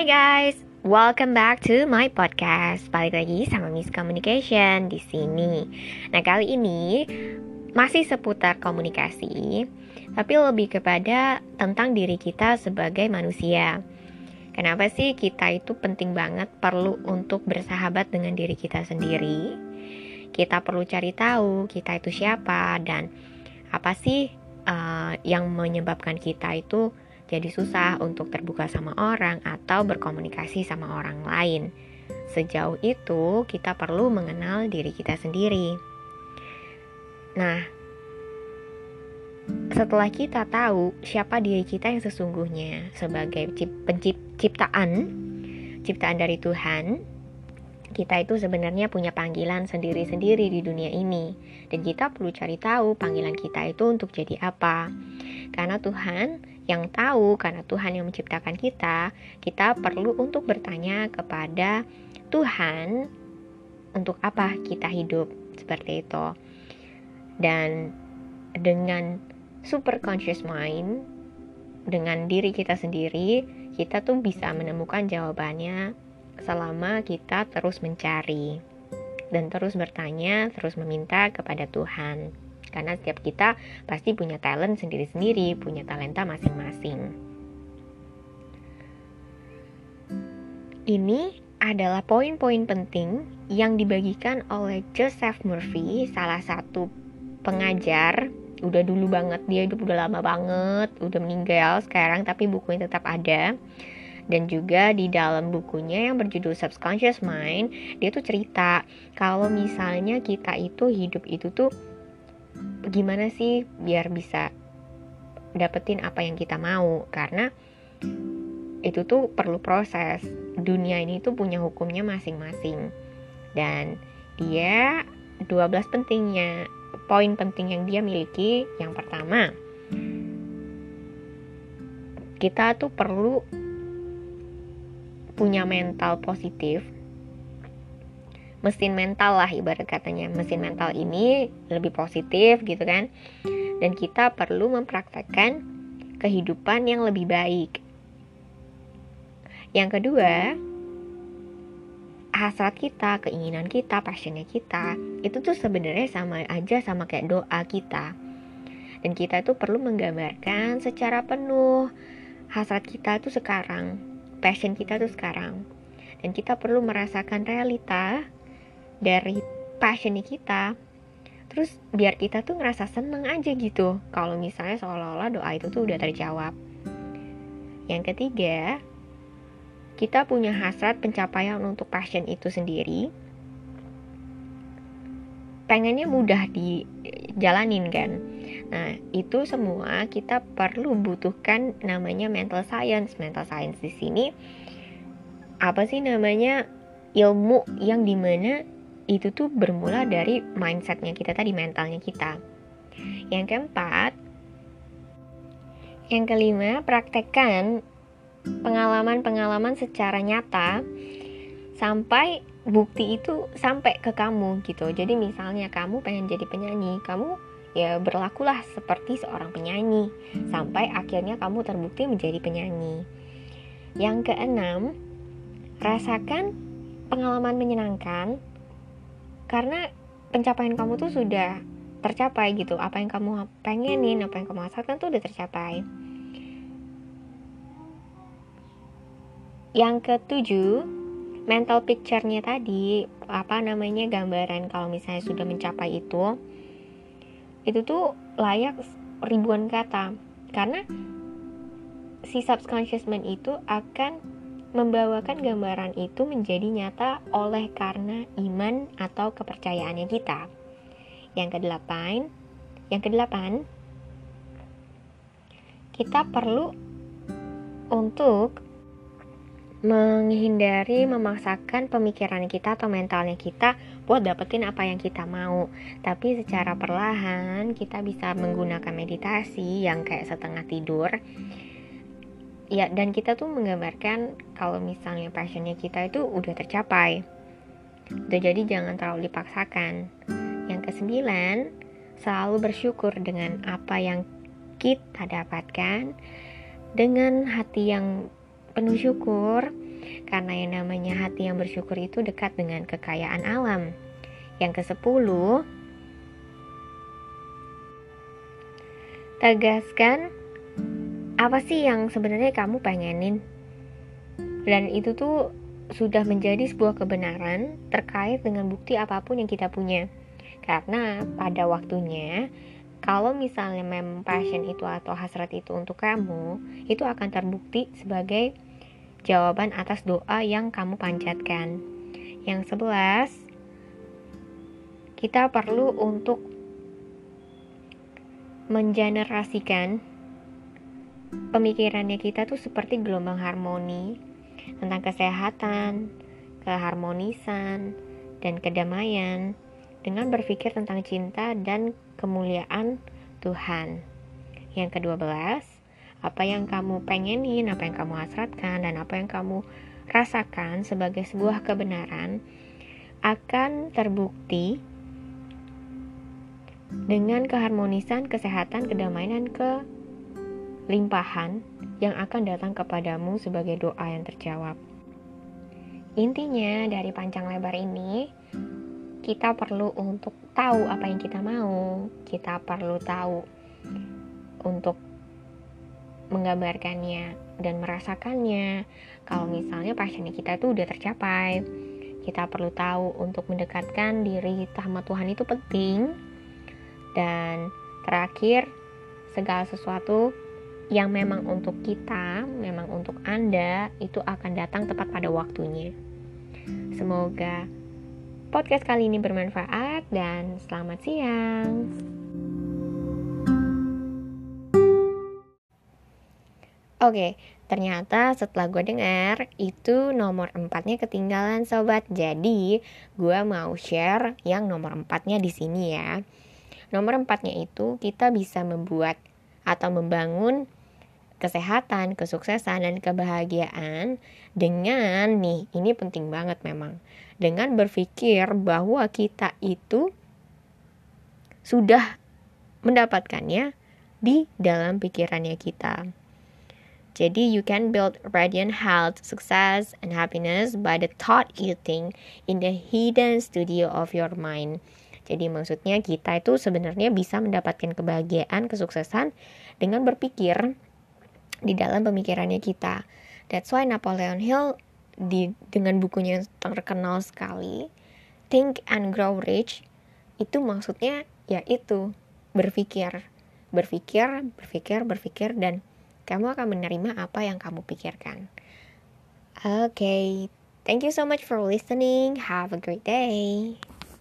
Hai guys, welcome back to my podcast. Balik lagi sama Miss Communication di sini. Nah, kali ini masih seputar komunikasi, tapi lebih kepada tentang diri kita sebagai manusia. Kenapa sih kita itu penting banget perlu untuk bersahabat dengan diri kita sendiri? Kita perlu cari tahu kita itu siapa dan apa sih uh, yang menyebabkan kita itu jadi susah untuk terbuka sama orang atau berkomunikasi sama orang lain. Sejauh itu, kita perlu mengenal diri kita sendiri. Nah, setelah kita tahu siapa diri kita yang sesungguhnya sebagai penciptaan, ciptaan dari Tuhan, kita itu sebenarnya punya panggilan sendiri-sendiri di dunia ini, dan kita perlu cari tahu panggilan kita itu untuk jadi apa. Karena Tuhan yang tahu karena Tuhan yang menciptakan kita, kita perlu untuk bertanya kepada Tuhan untuk apa kita hidup seperti itu. Dan dengan super conscious mind dengan diri kita sendiri, kita tuh bisa menemukan jawabannya selama kita terus mencari dan terus bertanya, terus meminta kepada Tuhan karena setiap kita pasti punya talent sendiri-sendiri, punya talenta masing-masing. Ini adalah poin-poin penting yang dibagikan oleh Joseph Murphy, salah satu pengajar. Udah dulu banget, dia hidup udah lama banget, udah meninggal sekarang, tapi bukunya tetap ada. Dan juga di dalam bukunya yang berjudul Subconscious Mind, dia tuh cerita kalau misalnya kita itu hidup itu tuh gimana sih biar bisa dapetin apa yang kita mau? Karena itu tuh perlu proses. Dunia ini tuh punya hukumnya masing-masing. Dan dia 12 pentingnya. Poin penting yang dia miliki yang pertama kita tuh perlu punya mental positif mesin mental lah ibarat katanya. Mesin mental ini lebih positif gitu kan. Dan kita perlu mempraktekkan kehidupan yang lebih baik. Yang kedua hasrat kita, keinginan kita, passionnya kita itu tuh sebenarnya sama aja sama kayak doa kita. Dan kita tuh perlu menggambarkan secara penuh hasrat kita tuh sekarang passion kita tuh sekarang. Dan kita perlu merasakan realita dari passionnya kita. Terus biar kita tuh ngerasa seneng aja gitu. Kalau misalnya seolah-olah doa itu tuh udah terjawab. Yang ketiga kita punya hasrat pencapaian untuk passion itu sendiri. Pengennya mudah dijalanin kan? Nah itu semua kita perlu butuhkan namanya mental science. Mental science di sini apa sih namanya? Ilmu yang di mana itu tuh bermula dari mindsetnya kita tadi, mentalnya kita. Yang keempat, yang kelima, praktekkan pengalaman-pengalaman secara nyata sampai bukti itu sampai ke kamu gitu. Jadi misalnya kamu pengen jadi penyanyi, kamu ya berlakulah seperti seorang penyanyi sampai akhirnya kamu terbukti menjadi penyanyi. Yang keenam, rasakan pengalaman menyenangkan karena pencapaian kamu tuh sudah tercapai gitu. Apa yang kamu pengenin apa yang kamu hasratkan tuh udah tercapai. Yang ketujuh mental picture-nya tadi apa namanya gambaran kalau misalnya sudah mencapai itu itu tuh layak ribuan kata. Karena si subconscious mind itu akan membawakan gambaran itu menjadi nyata oleh karena iman atau kepercayaannya kita. Yang kedelapan, yang kedelapan, kita perlu untuk menghindari memaksakan pemikiran kita atau mentalnya kita buat dapetin apa yang kita mau. Tapi secara perlahan kita bisa menggunakan meditasi yang kayak setengah tidur ya dan kita tuh menggambarkan kalau misalnya passionnya kita itu udah tercapai udah jadi jangan terlalu dipaksakan yang kesembilan selalu bersyukur dengan apa yang kita dapatkan dengan hati yang penuh syukur Karena yang namanya hati yang bersyukur itu dekat dengan kekayaan alam. Yang ke-10, tegaskan apa sih yang sebenarnya kamu pengenin. Dan itu tuh sudah menjadi sebuah kebenaran terkait dengan bukti apa pun yang kita punya. Karena pada waktunya kalau misalnya memang passion itu atau hasrat itu untuk kamu, itu akan terbukti sebagai jawaban atas doa yang kamu panjatkan. Yang sebelas, kita perlu untuk mengenerasikan pemikirannya kita tuh seperti gelombang harmoni tentang kesehatan, keharmonisan, dan kedamaian dengan berpikir tentang cinta dan kemuliaan Tuhan. Yang kedua belas, apa yang kamu pengenin, apa yang kamu hasratkan, dan apa yang kamu rasakan sebagai sebuah kebenaran akan terbukti dengan keharmonisan, kesehatan, kedamaian, dan kelimpahan yang akan datang kepadamu sebagai doa yang terjawab. Intinya dari panjang lebar ini, kita perlu untuk tahu apa yang kita mau, kita perlu tahu untuk menggambarkannya dan merasakannya. Kalau misalnya passionnya kita itu udah tercapai, kita perlu tahu untuk mendekatkan diri sama Tuhan itu penting. Dan terakhir, segala sesuatu yang memang untuk kita, memang untuk Anda, itu akan datang tepat pada waktunya. Semoga podcast kali ini bermanfaat dan selamat siang. Oke, ternyata setelah gue dengar itu nomor empatnya ketinggalan sobat. Jadi gue mau share yang nomor empatnya di sini ya. Nomor empatnya itu kita bisa membuat atau membangun kesehatan, kesuksesan, dan kebahagiaan dengan nih, ini penting banget memang dengan berpikir bahwa kita itu sudah mendapatkannya di dalam pikirannya kita. Jadi you can build radiant health, success, and happiness by the thought you think in the hidden studio of your mind. Jadi maksudnya kita itu sebenarnya bisa mendapatkan kebahagiaan, kesuksesan dengan berpikir di dalam pemikirannya kita. That's why Napoleon Hill di dengan bukunya yang terkenal sekali Think and Grow Rich itu maksudnya ya itu berpikir berpikir berpikir berpikir dan kamu akan menerima apa yang kamu pikirkan oke okay. thank you so much for listening have a great day